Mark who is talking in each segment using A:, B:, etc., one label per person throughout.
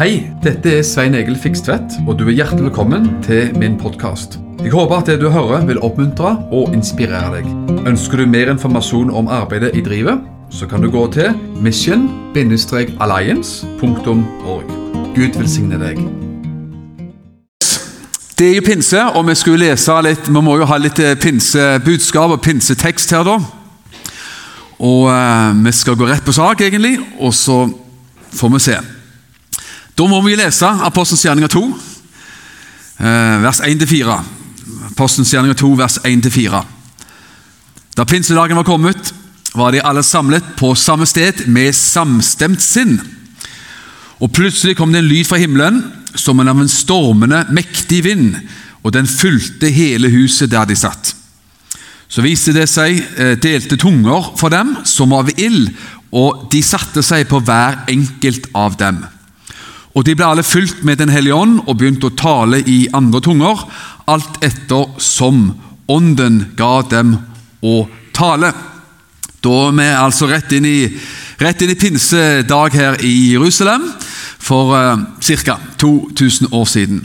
A: Hei, dette er Svein Egil Fikstvedt, og du er hjertelig velkommen til min podkast. Jeg håper at det du hører vil oppmuntre og inspirere deg. Ønsker du mer informasjon om arbeidet i drivet, så kan du gå til mission-alliance.org. Gud velsigne deg.
B: Det er jo pinse, og vi skulle lese litt Vi må jo ha litt eh, pinsebudskap og pinsetekst her, da. Og eh, vi skal gå rett på sak, egentlig, og så får vi se. Da må vi lese Apostelens gjerninger 2, eh, vers 1-4. Apostelens gjerninger 2, vers 1-4. Da pinsedagen var kommet, var de alle samlet på samme sted med samstemt sinn. Og plutselig kom det en lyd fra himmelen, som en av en stormende, mektig vind, og den fulgte hele huset der de satt. Så viste det seg eh, delte tunger for dem, som av ild, og de satte seg på hver enkelt av dem. Og de ble alle fylt med Den hellige ånd og begynte å tale i andre tunger, alt etter som ånden ga dem å tale. Da er vi altså rett inn i, rett inn i pinsedag her i Jerusalem for eh, ca. 2000 år siden.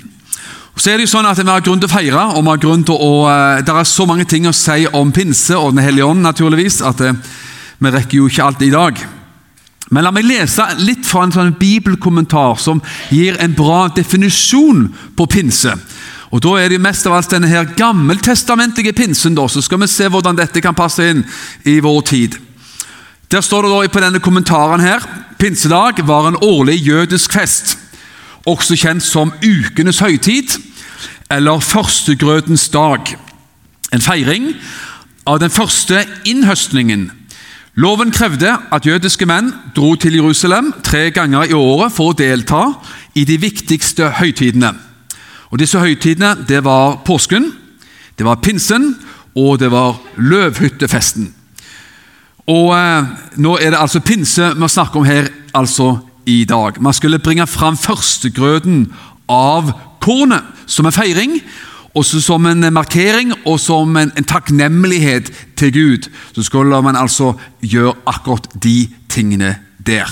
B: Så er det jo sånn at Vi har grunn til å feire, og vi har grunn til å, eh, det er så mange ting å si om pinse og Den hellige ånd, naturligvis, at eh, vi rekker jo ikke alt i dag. Men la meg lese litt fra en sånn bibelkommentar som gir en bra definisjon på pinse. Og Da er det mest av alt denne her gammeltestamentlige pinsen. da, Så skal vi se hvordan dette kan passe inn i vår tid. Der står det da på denne kommentaren her Pinsedag var en årlig jødisk fest, også kjent som ukenes høytid eller førstegrøtens dag. En feiring av den første innhøstningen Loven krevde at jødiske menn dro til Jerusalem tre ganger i året for å delta i de viktigste høytidene. Og Disse høytidene det var påsken, det var pinsen og det var løvhyttefesten. Og eh, Nå er det altså pinse vi snakker om her altså i dag. Man skulle bringe fram førstegrøten av kornet som en feiring også som en markering og som en, en, takknemlighet til Gud, så skulle man altså gjøre akkurat de tingene der.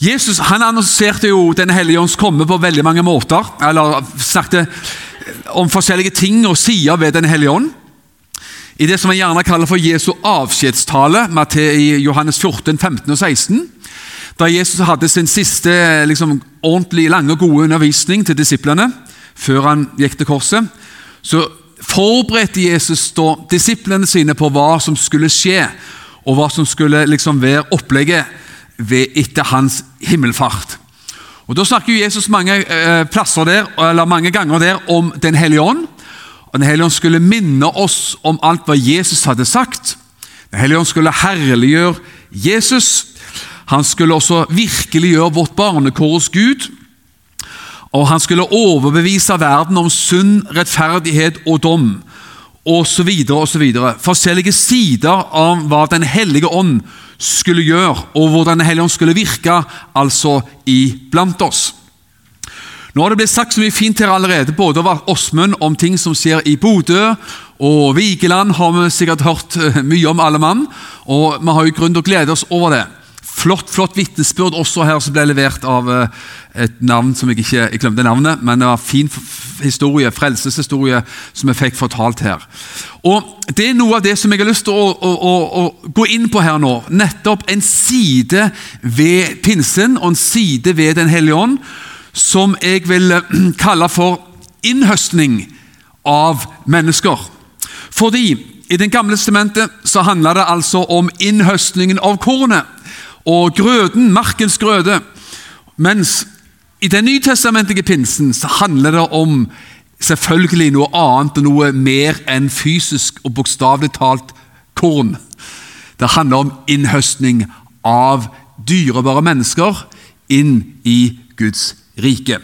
B: Jesus han annonserte jo Den hellige ånds komme på veldig mange måter. Eller snakket om forskjellige ting og sider ved Den hellige ånd. I det som man gjerne kaller for Jesu avskjedstale, i Johannes 14, 15 og 16, da Jesus hadde sin siste liksom, ordentlig lange og gode undervisning til disiplene, før han gikk til korset, så forberedte Jesus da disiplene sine på hva som skulle skje, og hva som skulle liksom være opplegget ved, etter hans himmelfart. Og Da snakker Jesus mange eh, plasser der, eller mange ganger der om Den hellige ånd. Den hellige ånd skulle minne oss om alt hva Jesus hadde sagt. Den hellige ånd skulle herliggjøre Jesus. Han skulle også virkeliggjøre vårt barnekår hos Gud og han skulle overbevise verden om sunn rettferdighet og dom, osv. osv. Forskjellige sider av hva Den hellige ånd skulle gjøre, og hvordan Den hellige ånd skulle virke altså iblant oss. Nå har det blitt sagt så mye fint her allerede, både av Åsmund om ting som skjer i Bodø, og Vigeland har vi sikkert hørt eh, mye om, alle mann. Og vi har jo grunn til å glede oss over det. Flott flott vitnesbyrd også her som ble levert av eh, et navn som jeg ikke jeg glemte navnet, men det var fin historie, frelseshistorie som jeg fikk fortalt her. Og Det er noe av det som jeg har lyst til å, å, å, å gå inn på her nå. Nettopp en side ved pinsen og en side ved Den hellige ånd som jeg vil eh, kalle for innhøstning av mennesker. Fordi i Den gamle testamentet så handler det altså om innhøstningen av kornet og grøden, markens grøde. Mens i den nytestamentlige pinsen så handler det om selvfølgelig noe annet og noe mer enn fysisk og bokstavelig talt korn. Det handler om innhøstning av dyrebare mennesker inn i Guds rike.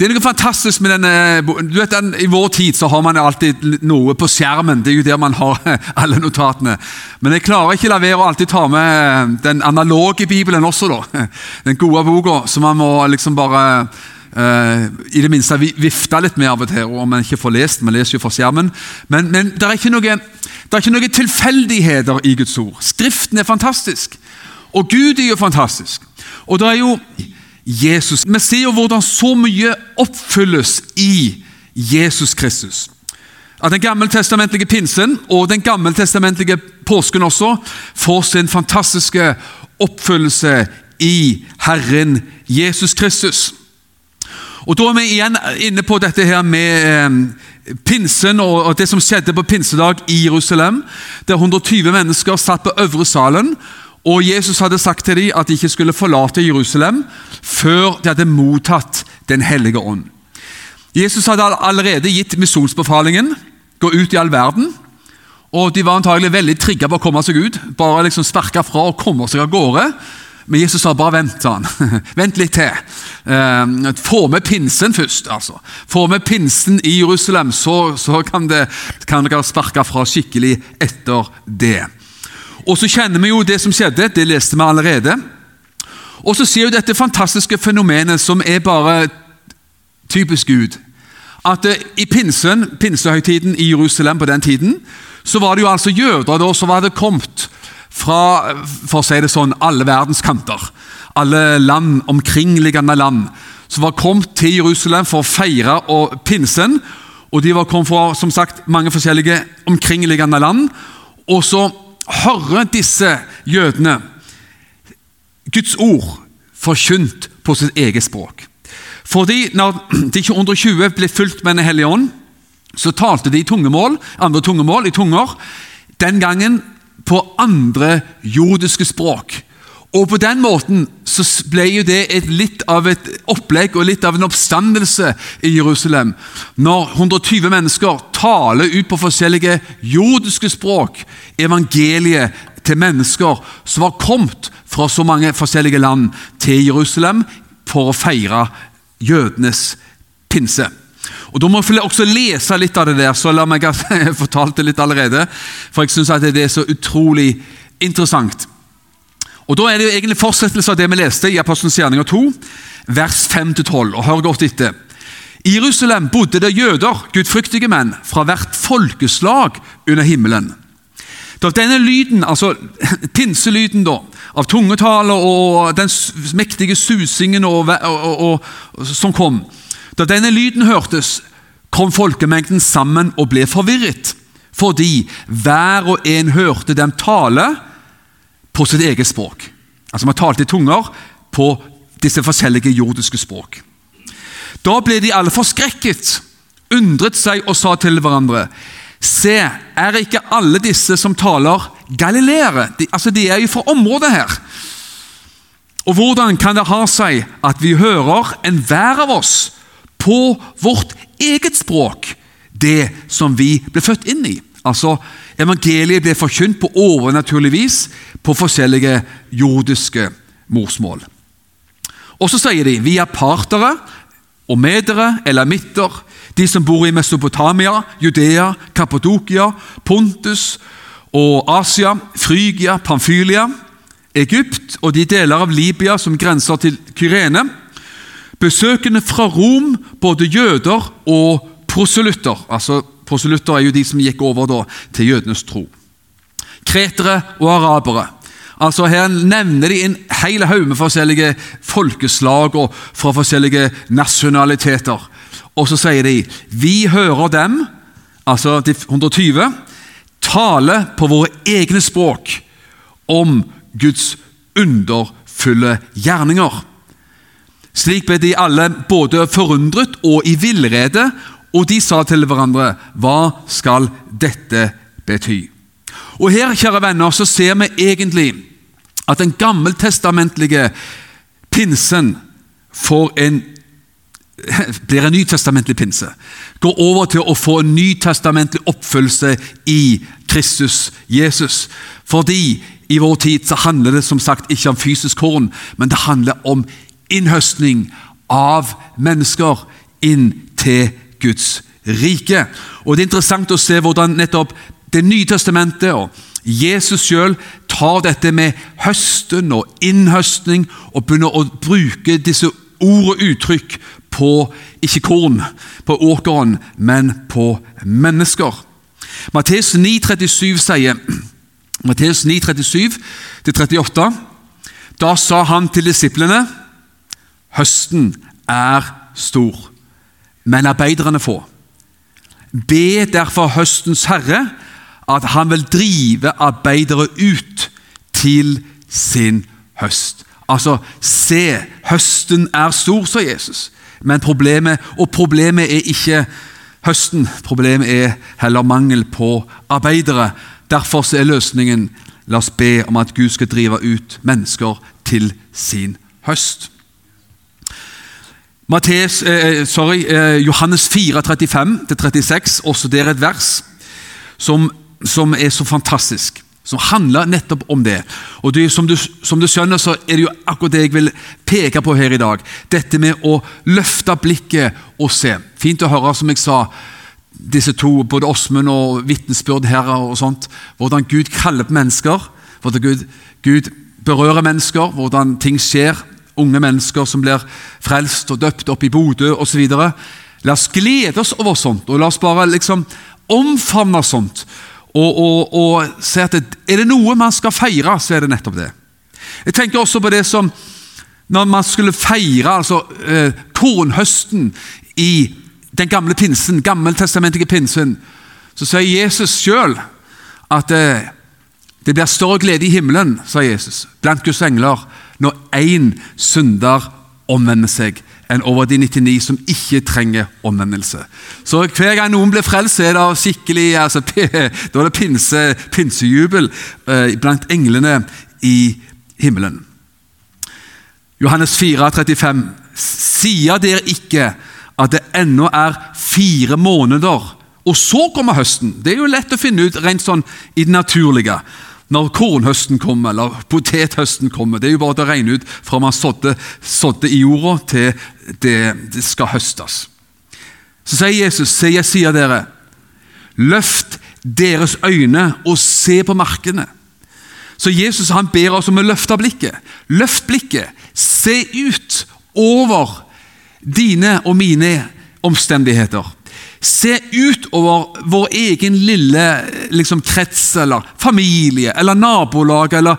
B: Det er noe fantastisk med denne du vet, den, I vår tid så har man alltid noe på skjermen. Det er jo der man har alle notatene. Men jeg klarer ikke la være å alltid ta med den analoge bibelen også. da. Den gode boka, som man må liksom bare uh, i det minste vifte litt med av og til. Om man ikke får lest, man leser jo fra skjermen. Men, men det er ikke noen tilfeldigheter i Guds ord. Skriften er fantastisk. Og Gud er jo fantastisk. Og det er jo Jesus. Vi ser jo hvordan så mye oppfylles i Jesus Kristus. At den gammeltestamentlige pinsen og den gammeltestamentlige påsken også får sin fantastiske oppfyllelse i Herren Jesus Kristus. Og Da er vi igjen inne på dette her med eh, pinsen og, det som skjedde på pinsedag i Jerusalem. Der 120 mennesker satt på øvre salen, og Jesus hadde sagt til dem at de ikke skulle forlate Jerusalem før de hadde mottatt Den hellige ånd. Jesus hadde allerede gitt misjonsbefalingen gå ut i all verden. Og De var antagelig veldig trigga på å komme seg ut. Bare liksom sparka fra og komme seg av gårde. Men Jesus sa bare vent. han. vent litt til. Eh, få med pinsen først. altså. Få med pinsen i Jerusalem, så, så kan, det, kan dere sparke fra skikkelig etter det. Og så kjenner vi jo det som skjedde. Det leste vi allerede. Og så sier vi dette fantastiske fenomenet som er bare typisk Gud. At uh, I pinsen, pinsehøytiden i Jerusalem på den tiden, så var det jo altså jøder da, som hadde kommet fra for å si det sånn, alle verdens kanter. Alle land, omkringliggende land. Som var kommet til Jerusalem for å feire og pinsen. Og De var kommet fra som sagt, mange forskjellige omkringliggende land. Og så hører disse jødene Guds ord forkynt på sitt eget språk. Fordi når de 120 ble fulgt med Den hellige ånd, så talte de tungemål, andre tungemål i tunger. Den gangen på andre jordiske språk. Og På den måten så ble jo det et, litt av et opplegg og litt av en oppstandelse i Jerusalem. Når 120 mennesker taler ut på forskjellige jordiske språk evangeliet til mennesker som var kommet fra så mange forskjellige land til Jerusalem for å feire jødenes pinse. Og Da må jeg også lese litt av det der, så la meg jeg fortalte litt allerede. For jeg syns det er så utrolig interessant. Og Da er det jo egentlig fortsettelse av det vi leste i Apostelens gjerninger 2, vers 5-12. og Hør godt etter. I Jerusalem bodde det jøder, gudfryktige menn, fra hvert folkeslag under himmelen. Da denne lyden, altså pinselyden da, av tungetale og den mektige susingen og, og, og, som kom Da denne lyden hørtes, kom folkemengden sammen og ble forvirret, fordi hver og en hørte dem tale på sitt eget språk. Altså Man talte i tunger på disse forskjellige jordiske språk. Da ble de alle forskrekket, undret seg og sa til hverandre Se, er ikke alle disse som taler, galileere? De, altså, de er jo fra området her. Og hvordan kan det ha seg at vi hører enhver av oss på vårt eget språk det som vi ble født inn i? Altså, Evangeliet ble forkynt på overnaturlig vis på forskjellige jordiske morsmål. Og så sier de vi er medere, elamitter, de som bor i Mesopotamia, Judea, Kappadokia, Pontus og Asia, Frygia, Pamfylia, Egypt og de deler av Libya som grenser til Kyrene. Besøkende fra Rom, både jøder og proselytter. Altså, proselytter er jo de som gikk over da, til jødenes tro. Kretere og arabere. Altså Her nevner de en hel haug med forskjellige folkeslag og fra forskjellige nasjonaliteter. Og så sier de vi hører dem, altså de 120, tale på våre egne språk om Guds underfulle gjerninger. Slik ble de alle både forundret og i villrede, og de sa til hverandre, hva skal dette bety? Og Her kjære venner, så ser vi egentlig at den gammeltestamentlige pinsen en blir en nytestamentlig pinse. Går over til å få en nytestamentlig oppfølgelse i Kristus Jesus. Fordi i vår tid så handler det som sagt ikke om fysisk korn, men det handler om innhøstning av mennesker inn til Guds rike. Og Det er interessant å se hvordan nettopp Det nye testamentet og Jesus sjøl tar dette med høsten og innhøstning og begynner å bruke disse ord og uttrykk på ikke korn på åkeren, men på mennesker. Matteus 9,37 sier Matteus 9, 37-38 Da sa han til disiplene Høsten er stor, men arbeiderne få. Be derfor høstens herre at han vil drive arbeidere ut til sin høst. Altså, se, høsten er stor, sa Jesus. Men problemet, og problemet er ikke høsten, problemet er heller mangel på arbeidere. Derfor er løsningen la oss be om at Gud skal drive ut mennesker til sin høst. Matteus, eh, sorry, eh, Johannes 4, 35-36, også det er et vers som, som, er så fantastisk. Som handler nettopp om det. Og det, som, du, som, du, skjønner, så er det jo akkurat det jeg vil peke på her i dag. Dette med å løfte blikket og se. Fint å høre, som jeg sa, disse to, både Åsmund og vitnesbyrd her, og sånt, hvordan Gud kaller på mennesker. Hvordan Gud, Gud berører mennesker, hvordan ting skjer unge mennesker som blir frelst og døpt opp i Bodø osv. La oss glede oss over sånt, og la oss bare liksom omfavne sånt. Og, og, og se at det, Er det noe man skal feire, så er det nettopp det. Jeg tenker også på det som når man skulle feire altså, eh, kornhøsten i den gamle pinsen, gammeltestamentlige pinsen, så sier Jesus sjøl at eh, det blir større glede i himmelen, sa Jesus, blant Guds engler, når én synder omvender seg, enn over de 99 som ikke trenger omvendelse. Så hver gang noen blir frelst, er det skikkelig altså, Da er det pinse, pinsejubel eh, blant englene i himmelen. Johannes 4, 35. Sier dere ikke at det ennå er fire måneder, og så kommer høsten? Det er jo lett å finne ut rent sånn i det naturlige når kornhøsten kommer, eller potethøsten kommer. Det er jo bare å regne ut fra man sådde, sådde i jorda, til det, det, skal høstes. Så sier Jesus, se, jeg sier dere, løft deres øyne og se på markene. Så Jesus han ber oss om å løfte blikket. Løft blikket. Se ut over dine og mine omstendigheter. Se utover vår egen lille liksom, krets eller familie eller nabolag eller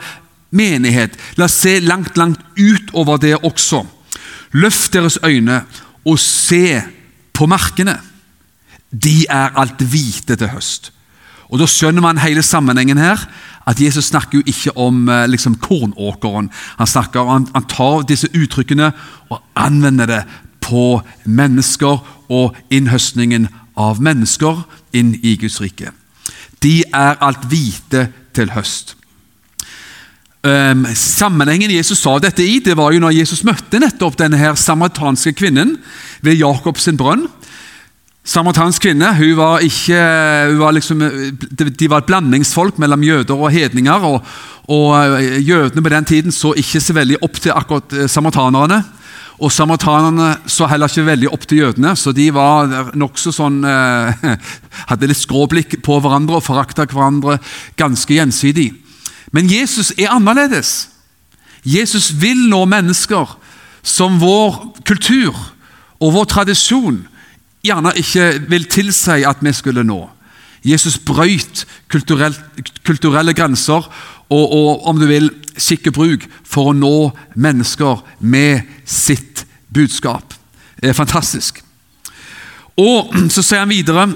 B: menighet. La oss se langt, langt utover det også. Løft deres øyne og se på markene. De er alt hvite til høst. Og Da skjønner man hele sammenhengen her. At Jesus snakker jo ikke om eh, liksom, kornåkeren. Han, snakker, han, han tar disse uttrykkene og anvender det på mennesker og innhøstningen av mennesker inn i Guds rike. De er alt hvite til høst. Um, sammenhengen Jesus sa dette i, det var jo når Jesus møtte nettopp denne her samaritanske kvinnen ved Jakobs brønn. Samaritansk kvinne hun var ikke, hun var liksom, De var et blandingsfolk mellom jøder og hedninger. og, og eh, Jødene på den tiden så ikke så veldig opp til akkurat eh, samaritanerne. Og Samaritanerne så heller ikke veldig opp til jødene, så de var nokså sånn eh, Hadde litt skråblikk på hverandre og forakta hverandre ganske gjensidig. Men Jesus er annerledes. Jesus vil nå mennesker som vår kultur og vår tradisjon gjerne ikke vil tilsi at vi skulle nå. Jesus brøyt kulturelle grenser og, og, om du vil, skikke bruk for å nå mennesker med sitt budskap. Det er fantastisk. Og Så sier han videre,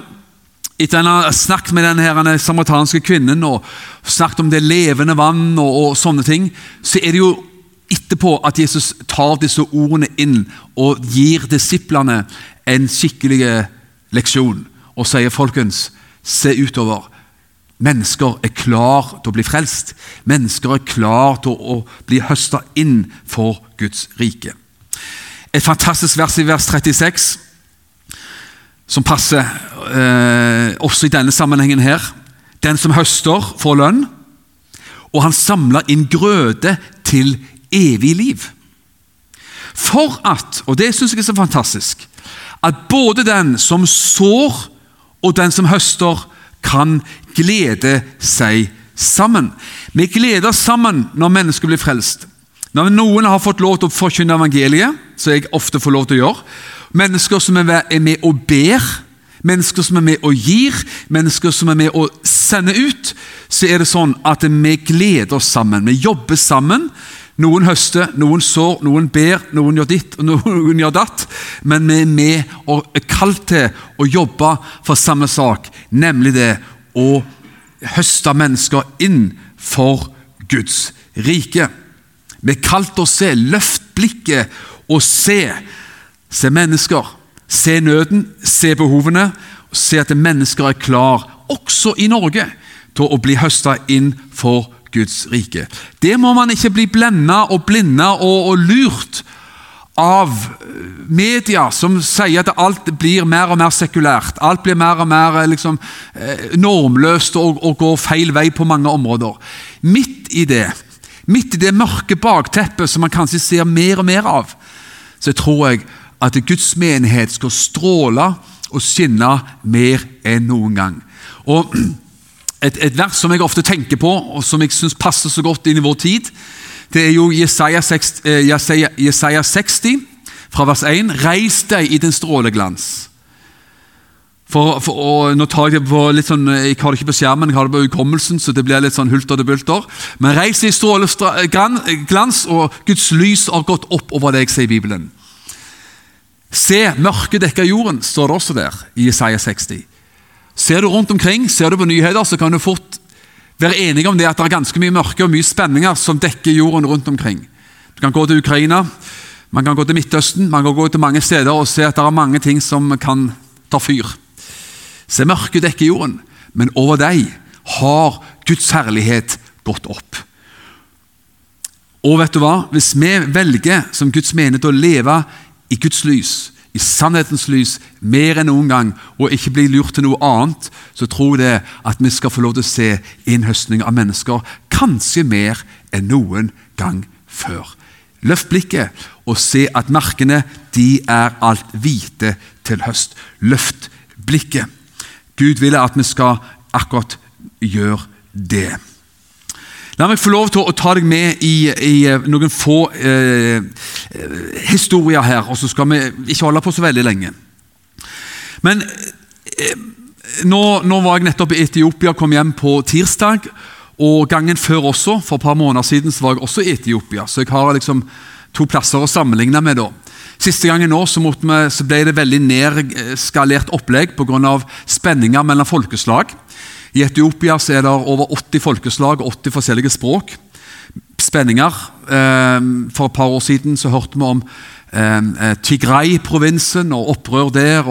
B: etter han har snakket med denne samaritanske kvinnen og snakket om det levende vann og, og sånne ting, så er det jo etterpå at Jesus tar disse ordene inn og gir disiplene en skikkelig leksjon og sier folkens, se utover. Mennesker er klar til å bli frelst. Mennesker er klar til å bli høsta inn for Guds rike. Et fantastisk vers i vers 36 som passer eh, også i denne sammenhengen her. Den som høster, får lønn, og han samler inn grøde til evig liv. For at, og det syns jeg er så fantastisk, at både den som sår og den som høster, kan glede seg sammen. Vi gleder oss sammen når mennesker blir frelst. Når noen har fått lov til å forkynne evangeliet, som jeg ofte får lov til å gjøre, mennesker som er med og ber, mennesker som er med og gir, mennesker som er med og sender ut, så er det sånn at vi gleder oss sammen. Vi jobber sammen Noen høster, noen sår, noen ber, noen gjør ditt og noen gjør datt. Men vi er med og er kalt til å jobbe for samme sak, nemlig det å høste mennesker inn for Guds rike. Vi er kalt til å se, løft blikket og se. Se mennesker, se nøden, se behovene, se at mennesker er klar, også i Norge, til å bli høsta inn for Guds rike. Det må man ikke bli blenda og blinda og, og, lurt av media som sier at alt blir mer og mer sekulært. Alt blir mer og mer liksom, eh, normløst og, og går feil vei på mange områder. Midt i det, midt i det mørke bakteppet som man kanskje ser mer og mer av, så tror jeg at Guds menighet skal stråle og skinne mer enn noen gang. Og et, et, vers som jeg ofte tenker på, og som jeg syns passer så godt inn i vår tid, det er jo Jesaja 60, eh, Jesaja, Jesaja 60 fra vers 1. Reis deg i din stråleglans. For, for, og nå tar Jeg det på litt sånn, jeg har det ikke på skjermen, jeg har det på hukommelsen, så det blir litt sånn hulter til bulter. Men reis deg i stråleglans, og Guds lys har gått opp over deg, sier Bibelen. Se, mørket dekker jorden, står det også der i Jesaja 60. Ser du rundt omkring, ser du på nyheter, så kan du fort være enig om det at det er ganske mye mørke og mye spenninger som dekker jorden rundt omkring. Du kan gå til Ukraina, man kan gå til Midtøsten, man kan gå til mange steder og se at det er mange ting som kan ta fyr. Se, mørket dekker jorden, men over deg har Guds herlighet gått opp. Og vet du hva? Hvis vi velger som Guds menighet å leve i Guds lys, i sannhetens lys mer enn noen gang, og ikke bli lurt til noe annet, så tror jeg at vi skal få lov til å se innhøstning av mennesker, kanskje mer enn noen gang før. Løft blikket og se at markene de er alt hvite til høst. Løft blikket. Gud vil at vi skal akkurat gjøre det. La meg få lov til å ta deg med i, i eh, noen få eh, historier her, og så skal vi ikke holde på så veldig lenge. Men eh, nå, nå, var jeg nettopp i Etiopia, kom hjem på tirsdag. Og gangen før også, for et par måneder siden, så var jeg også i Etiopia. Så jeg har liksom to plasser å sammenligne med. da. Siste gangen nå så, vi, så ble det veldig nedskalert opplegg pga. spenninger mellom folkeslag. I Etiopia er det over 80 folkeslag og 80 forskjellige språk. Spenninger. Ehm, for et par år siden så hørte vi om ehm, eh, Tigray-provinsen og opprør der.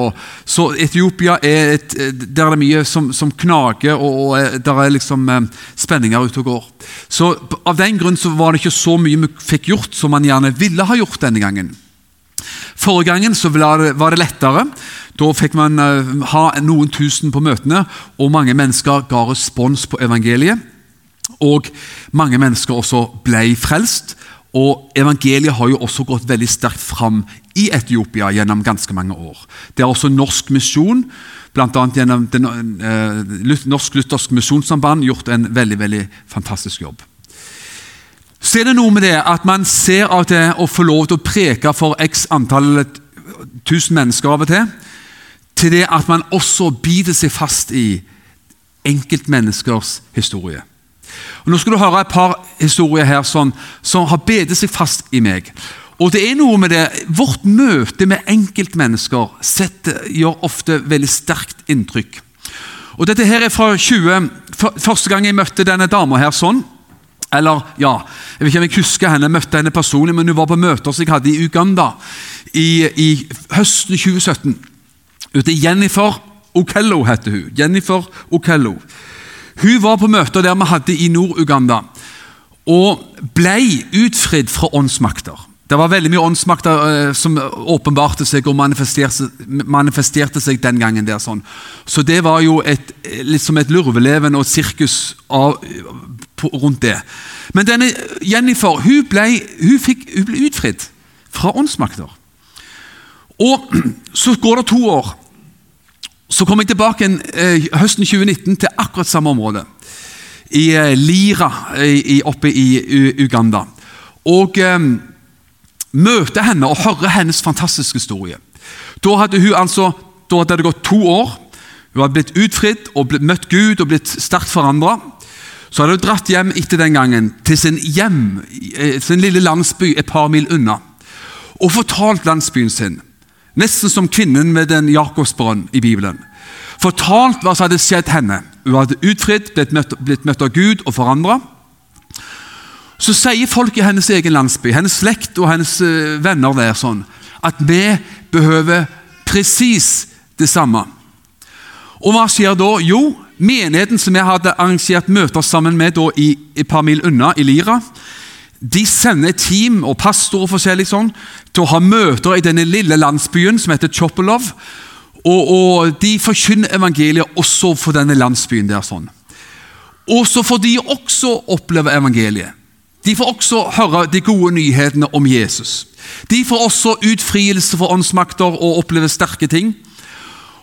B: Så Etiopia er et, der er det mye som, som knager, og, og eh, der er liksom ehm, spenninger ute og går. Så Av den grunn så var det ikke så mye vi fikk gjort som man gjerne ville ha gjort denne gangen. Forrige gangen var det lettere. Da fikk man eh, ha noen tusen på møtene, og mange mennesker ga respons på evangeliet. Og mange mennesker også ble frelst. Og Evangeliet har jo også gått veldig sterkt fram i Etiopia gjennom ganske mange år. Det er også norsk misjon, bl.a. gjennom den, eh, Norsk Luthersk Misjonssamband, gjort en veldig veldig fantastisk jobb. Så er det noe med det at man ser av det å få lov til å preke for x antall tusen mennesker av og til, til det at man også biter seg fast i enkeltmenneskers historie. Og Nå skal du høre et par historier her som, som har bedt seg fast i meg. Og det er noe med det, Vårt møte med enkeltmennesker setter, gjør ofte veldig sterkt inntrykk. Og Dette her er fra 20, Første gang jeg møtte denne dama her sånn, eller, ja, Jeg vet ikke om jeg husker henne, jeg møtte henne personlig, men hun var på møter som jeg hadde i Uganda i, i høsten 2017. Ute Jennifer Okello heter hun. Jennifer Okello. Hun var på møter der vi hadde i Nord-Uganda, og ble utfridd fra åndsmakter. Det var veldig mye åndsmakter uh, som åpenbarte seg og manifesterte, manifesterte, seg den gangen. der sånn. Så det var jo et, litt som et lurveleven og et sirkus av, på, rundt det. Men denne Jennifer hun ble, hun fikk, hun ble utfridd fra åndsmakter. Og Så går det to år. Så kom jeg tilbake en, eh, høsten 2019 til akkurat samme område. I eh, Lira i, oppe i Uganda. Og eh, møter henne og hører hennes fantastiske historie. Da hadde hun altså, da hadde det gått to år. Hun hadde blitt utfridd og blitt, møtt Gud og blitt sterkt forandra. Så hadde hun dratt hjem etter den gangen til sin hjem, eh, sin lille landsby et par mil unna, og fortalt landsbyen sin, nesten som kvinnen med den Jakobsbrønn i Bibelen, fortalt hva som hadde skjedd henne. Hun hadde utfridd, blitt møtt, blitt møtt av Gud og forandra. Så sier folk i hennes egen landsby, hennes slekt og hennes uh, venner der sånn, at vi behøver presis det samme. Og hva skjer da? Jo, menigheten som jeg hadde arrangert møter sammen med da, i et par mil unna, i Lira, de sender team og pastorer forskjellig sånn, til å ha møter i denne lille landsbyen som heter Chopolov. Og, og, De forkynner evangeliet også for denne landsbyen. der sånn. Og så får de også oppleve evangeliet. De får også høre de gode nyhetene om Jesus. De får også utfrielse for åndsmakter og oppleve sterke ting.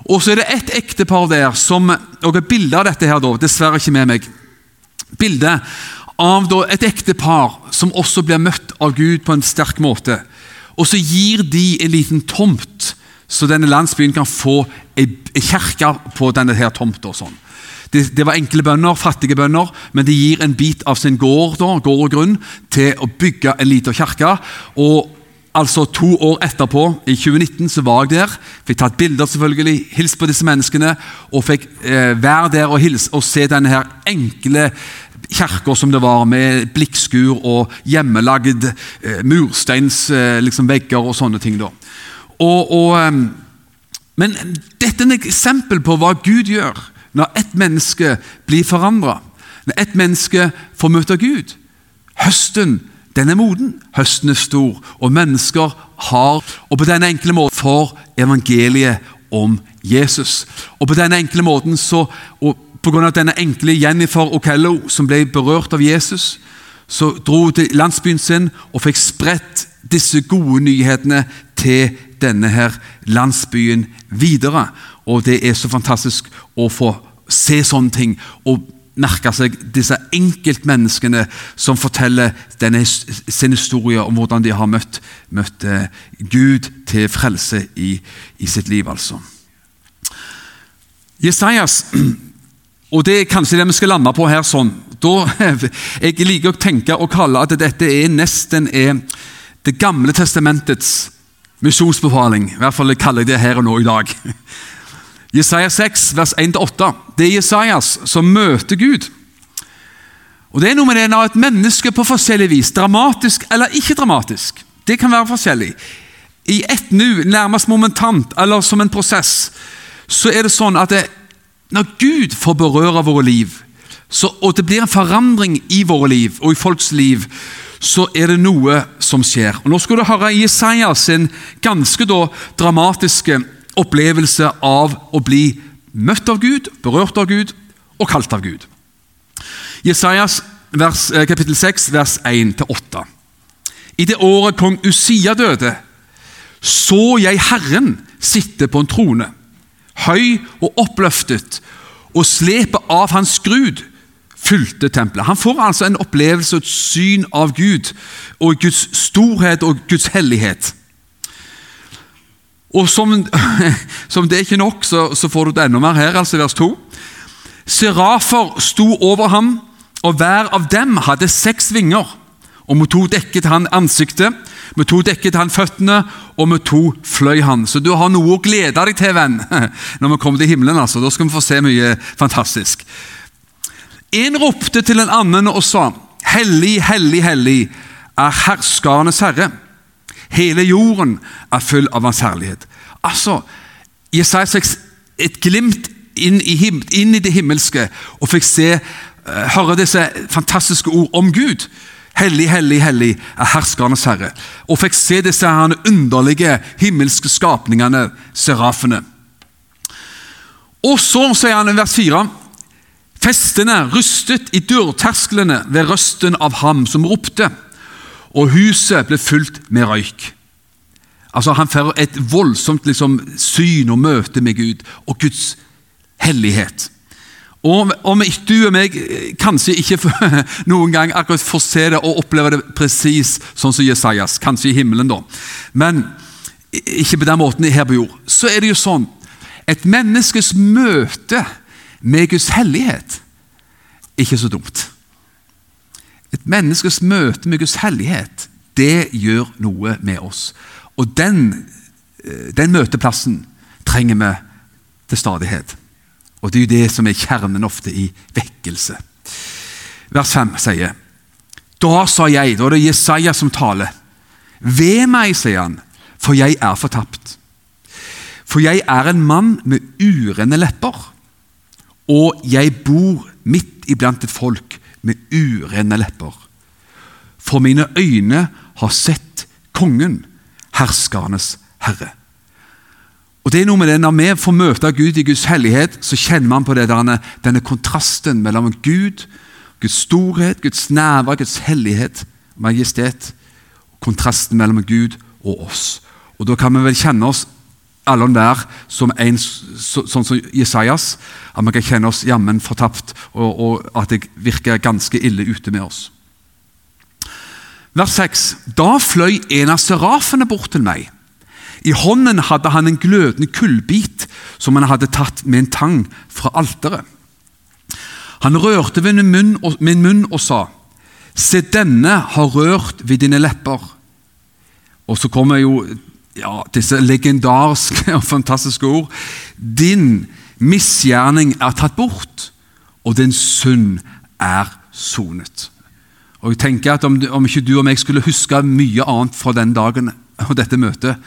B: Og så er det ett ektepar der som og et bilde av dette her da, dessverre ikke med meg. Bilde av da, et ektepar som også blir møtt av Gud på en sterk måte. Og så gir de en liten tomt, så denne landsbyen kan få ei kirke på denne her tomta. Sånn. Det, det, var enkle bønder, fattige bønder, men de gir en bit av sin gård, da, gård og grunn til å bygge en liten kirke. Og altså To år etterpå, i 2019, så var jeg der. Fikk tatt bilder, selvfølgelig, hilst på disse menneskene. Og fikk eh, være der og, hilse, og se denne her enkle kirka som det var, med blikkskur og hjemmelagd eh, mursteinsvegger eh, liksom, og sånne ting. da. Og, og, eh, men dette er et eksempel på hva Gud gjør når ett menneske blir forandra, når ett menneske får møte Gud. Høsten den er moden, høsten er stor, og mennesker har Og på denne enkle måten får evangeliet om Jesus. Og på denne enkle måten så, og Pga. denne enkle Jennifer Okello som ble berørt av Jesus, så dro hun til landsbyen sin og fikk spredt disse gode nyhetene til denne her landsbyen videre. Og Det er så fantastisk å få se sånne ting og merke seg disse enkeltmenneskene som forteller denne, sin historie om hvordan de har møtt, møtt eh, Gud til frelse i, i, sitt liv. altså. Jesajas, og det er kanskje det vi skal lande på her sånn da, Jeg liker å tenke og kalle at dette er nesten er Det gamle testamentets misjonsbefaling. I hvert fall kaller jeg det her og nå i dag. Jesaja 6, vers 1-8. Det er Jesajas som møter Gud. Og Det er noe med det når et menneske på forskjellig vis, dramatisk eller ikke dramatisk, det kan være forskjellig, i ett nu, nærmest momentant eller som en prosess, så er det sånn at det, når Gud får berøre våre liv, så, og det blir en forandring i våre liv og i folks liv, så er det noe som skjer. Og Nå skal du høre Jesajas ganske da dramatiske opplevelse av å bli møtt av Gud, berørt av Gud og kalt av Gud. Jesajas vers, eh, kapittel 6, vers 1-8. I det året kong Usia døde, så jeg Herren sitte på en trone, høy og oppløftet, og slepet av hans skrud fylte tempelet. Han får altså en opplevelse og et syn av Gud og Guds storhet og Guds hellighet. Og som, som, det er ikke nok, så, så får du det enda mer her, altså vers 2. Serafer sto over ham, og hver av dem hadde seks vinger. Og med to dekket han ansiktet, med to dekket han føttene, og med to fløy han. Så du har noe å glede deg til, venn, når vi kommer til himmelen. altså. Da skal vi få se mye fantastisk. En ropte til en annen og sa, Hellig, hellig, hellig er herskernes herre. Hele jorden er full av hans herlighet. Altså, Jesaja fikk et glimt inn i, inn i, det himmelske og fikk se, uh, høre disse fantastiske ord om Gud. Hellig, hellig, hellig er herskernes herre. Og fikk se disse her underlige himmelske skapningene, serafene. Og så sier han i vers 4 Festene rustet i dørtersklene ved røsten av ham som ropte og huset ble fylt med røyk. Altså Han får et voldsomt liksom, syn og møte med Gud og Guds hellighet. Og Om du og meg eh, kanskje ikke noen gang akkurat får se det og oppleve det presis sånn som Jesajas, kanskje i himmelen, da, men ikke på den måten her på jord, så er det jo sånn Et menneskes møte med Guds hellighet ikke så dumt. Et menneskes møte med Guds hellighet, det gjør noe med oss. Og den, eh, den møteplassen trenger vi til stadighet. Og det er jo det som er kjernen ofte i vekkelse. Vers 5 sier Da sa jeg, da er det Jesaja som taler. Ved meg, sier han, for jeg er fortapt. For jeg er en mann med urene lepper, og jeg bor midt iblant et folk med urene lepper. For mine øyne har sett kongen, herskernes herre. Og det er noe med det, Når vi får møte Gud i Guds hellighet, så kjenner man på det, denne, denne kontrasten mellom Gud, Guds storhet, Guds nærvær, Guds hellighet, majestet. Kontrasten mellom Gud og oss. Og Da kan vi vel kjenne oss alle hver som en, så, sånn som Jesajas. At vi kan kjenne oss jammen fortapt, og, og at det virker ganske ille ute med oss. Vers 6. Da fløy en av serafene bort til meg. I hånden hadde han en glødende kullbit som han hadde tatt med en tang fra alteret. Han rørte ved min munn, og, min munn og sa, Se, denne har rørt ved dine lepper. Og så kommer jo ja, disse legendariske og fantastiske ord. Din misgjerning er tatt bort, og din synd er sonet. Og jeg tenker at om, om, ikke du og meg skulle huske mye annet fra den dagen og dette møtet,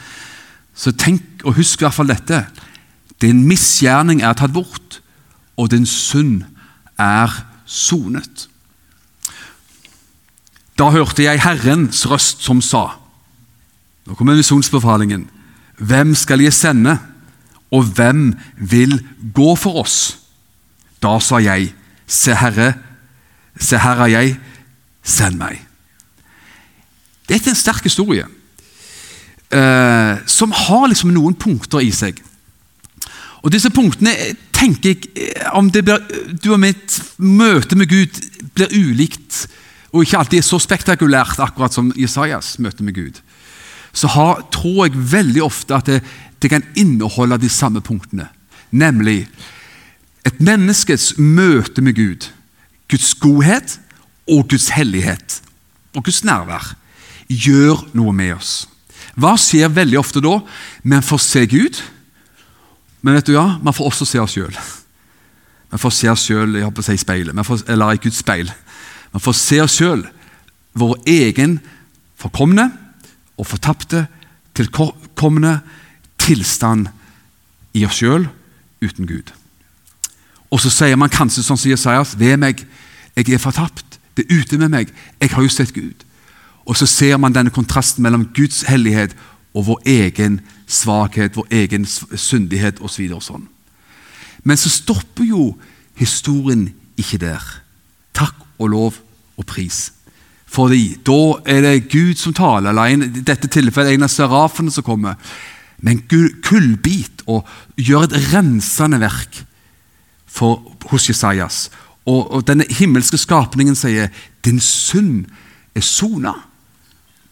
B: så tenk og husk i hvert fall dette. Din misgjerning er tatt bort, og din synd er sonet. Da hørte jeg Herrens røst som sa Nå kommer visjonsbefalingen. Hvem skal jeg sende, og hvem vil gå for oss? Da sa jeg, Se Herre, se her er jeg, send meg. Dette er en sterk historie eh, som har liksom noen punkter i seg. Og Disse punktene tenker jeg eh, om det blir, du og mitt møte med Gud blir ulikt og ikke alltid er så spektakulært akkurat som Jesajas møte med Gud, så har, tror jeg veldig ofte at det, det kan inneholde de samme punktene. Nemlig et menneskes møte med Gud, Guds godhet og Guds hellighet og Guds nærvær gjør noe med oss. Hva skjer veldig ofte da? Vi får se Gud, men vet du ja, man får også se oss sjøl. Vi får se oss sjøl si speilet, eller i Guds speil. Vi får se oss sjøl, vår egen forkomne og fortapte, tilkommende tilstand i oss sjøl uten Gud. Og så sier man kanskje sånn som Jesajas, ved meg, jeg er fortapt. Det er ute med meg. Jeg har jo sett Gud. Og så ser man denne kontrasten mellom Guds hellighet og vår egen svakhet, vår egen syndighet osv. Så sånn. Men så stopper jo historien ikke der. Takk og lov og pris. Fordi da er det Gud som taler, eller i dette tilfellet en av serafene som kommer med en kullbit og gjør et rensende verk for, hos Jesajas. Og, og denne himmelske skapningen sier 'din synd er sona'.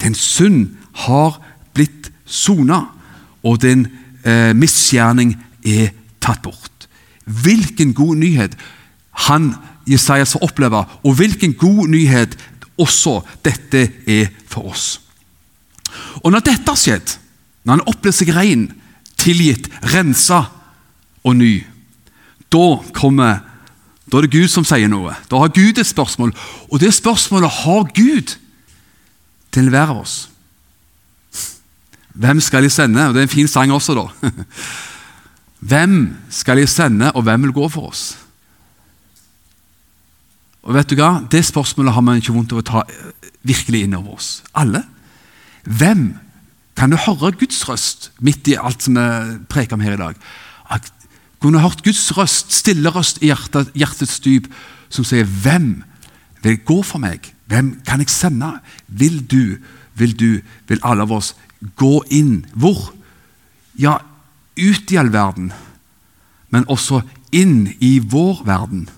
B: Din synd har blitt sona, og din eh, misgjerning er tatt bort. Hvilken god nyhet han Jesajas får oppleve, og hvilken god nyhet også dette er for oss. Og Når dette har skjedd, når han opplever seg ren, tilgitt, rensa og ny, da kommer da er det Gud som sier noe. Da har Gud et spørsmål, og det spørsmålet har Gud til hver av oss. Hvem skal de sende? Og Det er en fin sang også, da. Hvem skal de sende, og hvem vil gå for oss? Og vet du hva? Det spørsmålet har man ikke vondt av å ta eh, virkelig inn over oss. Alle. Hvem kan du høre Guds røst midt i alt som vi preker om her i dag? Kunne hørt Guds røst, stille røst i hjertet, hjertets dyp, som sier 'Hvem vil gå for meg? Hvem kan jeg sende?' Vil du, vil du, vil alle av oss gå inn? Hvor? Ja, ut i all verden, men også inn i vår verden.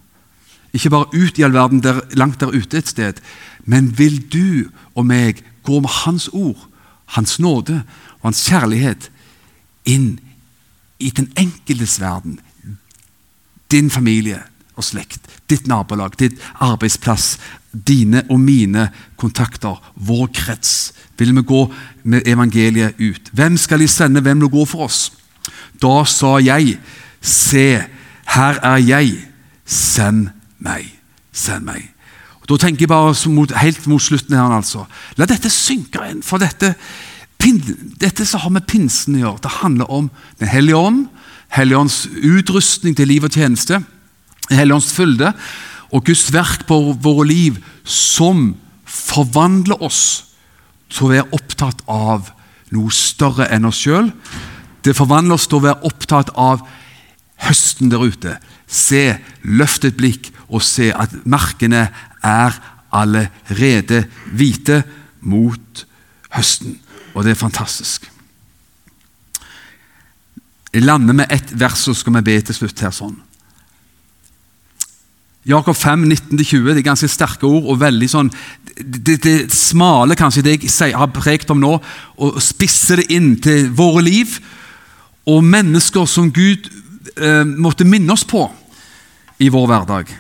B: Ikke bare ut i all verden, der, langt der ute et sted. Men vil du og meg gå med Hans ord, Hans nåde og Hans kjærlighet inn i den enkeltes verden? Din familie og slekt, ditt nabolag, ditt arbeidsplass, dine og mine kontakter, vår krets? Vil vi gå med evangeliet ut? Hvem skal de sende? Hvem vil gå for oss? Da sa jeg, se, her er jeg, send meg. Send meg. Og Da tenker jeg bare mot, helt mot slutten her, altså. La dette synke inn, for dette, pin, dette som har med pinsen å gjøre, det handler om Den hellige ånd, Helligånds utrustning til liv og tjeneste, Helligånds fylde og Guds verk på våre liv som forvandler oss til å være opptatt av noe større enn oss sjøl. Det forvandler oss til å være opptatt av høsten der ute. Se, løft et blikk og se at markene er allerede hvite mot høsten. Og det er fantastisk. Jeg lander med ett vers, så skal vi be til slutt her sånn. Jakob 5, 19-20, det er ganske sterke ord og veldig sånn Det, det smale, kanskje, det jeg har prekt om nå, og spisse det inn til våre liv og mennesker som Gud eh, måtte minne oss på i vår hverdag.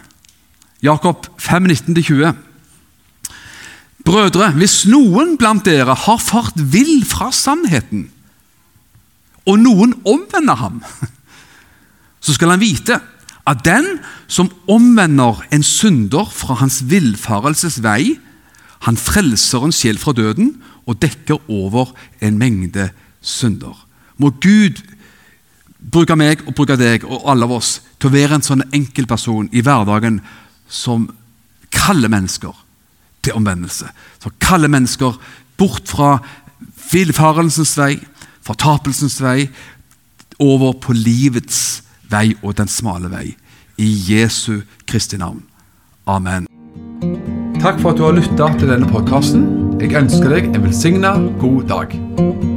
B: Jakob 5, 19-20. Brødre, hvis noen blant dere har fart vill fra sannheten, og noen omvender ham, så skal han vite at den som omvender en synder fra hans villfarelsesvei, han frelser en sjel fra døden og dekker over en mengde synder. Må Gud bruke meg og bruke deg og alle av oss til å være en sånn enkeltperson i hverdagen som kaller mennesker til omvendelse. Som kaller mennesker bort fra villfarelsens vei, fortapelsens vei, over på livets vei og den smale vei. I Jesu Kristi navn. Amen.
A: Takk for at du har lytta til denne podkasten. Jeg ønsker deg en velsigna god dag.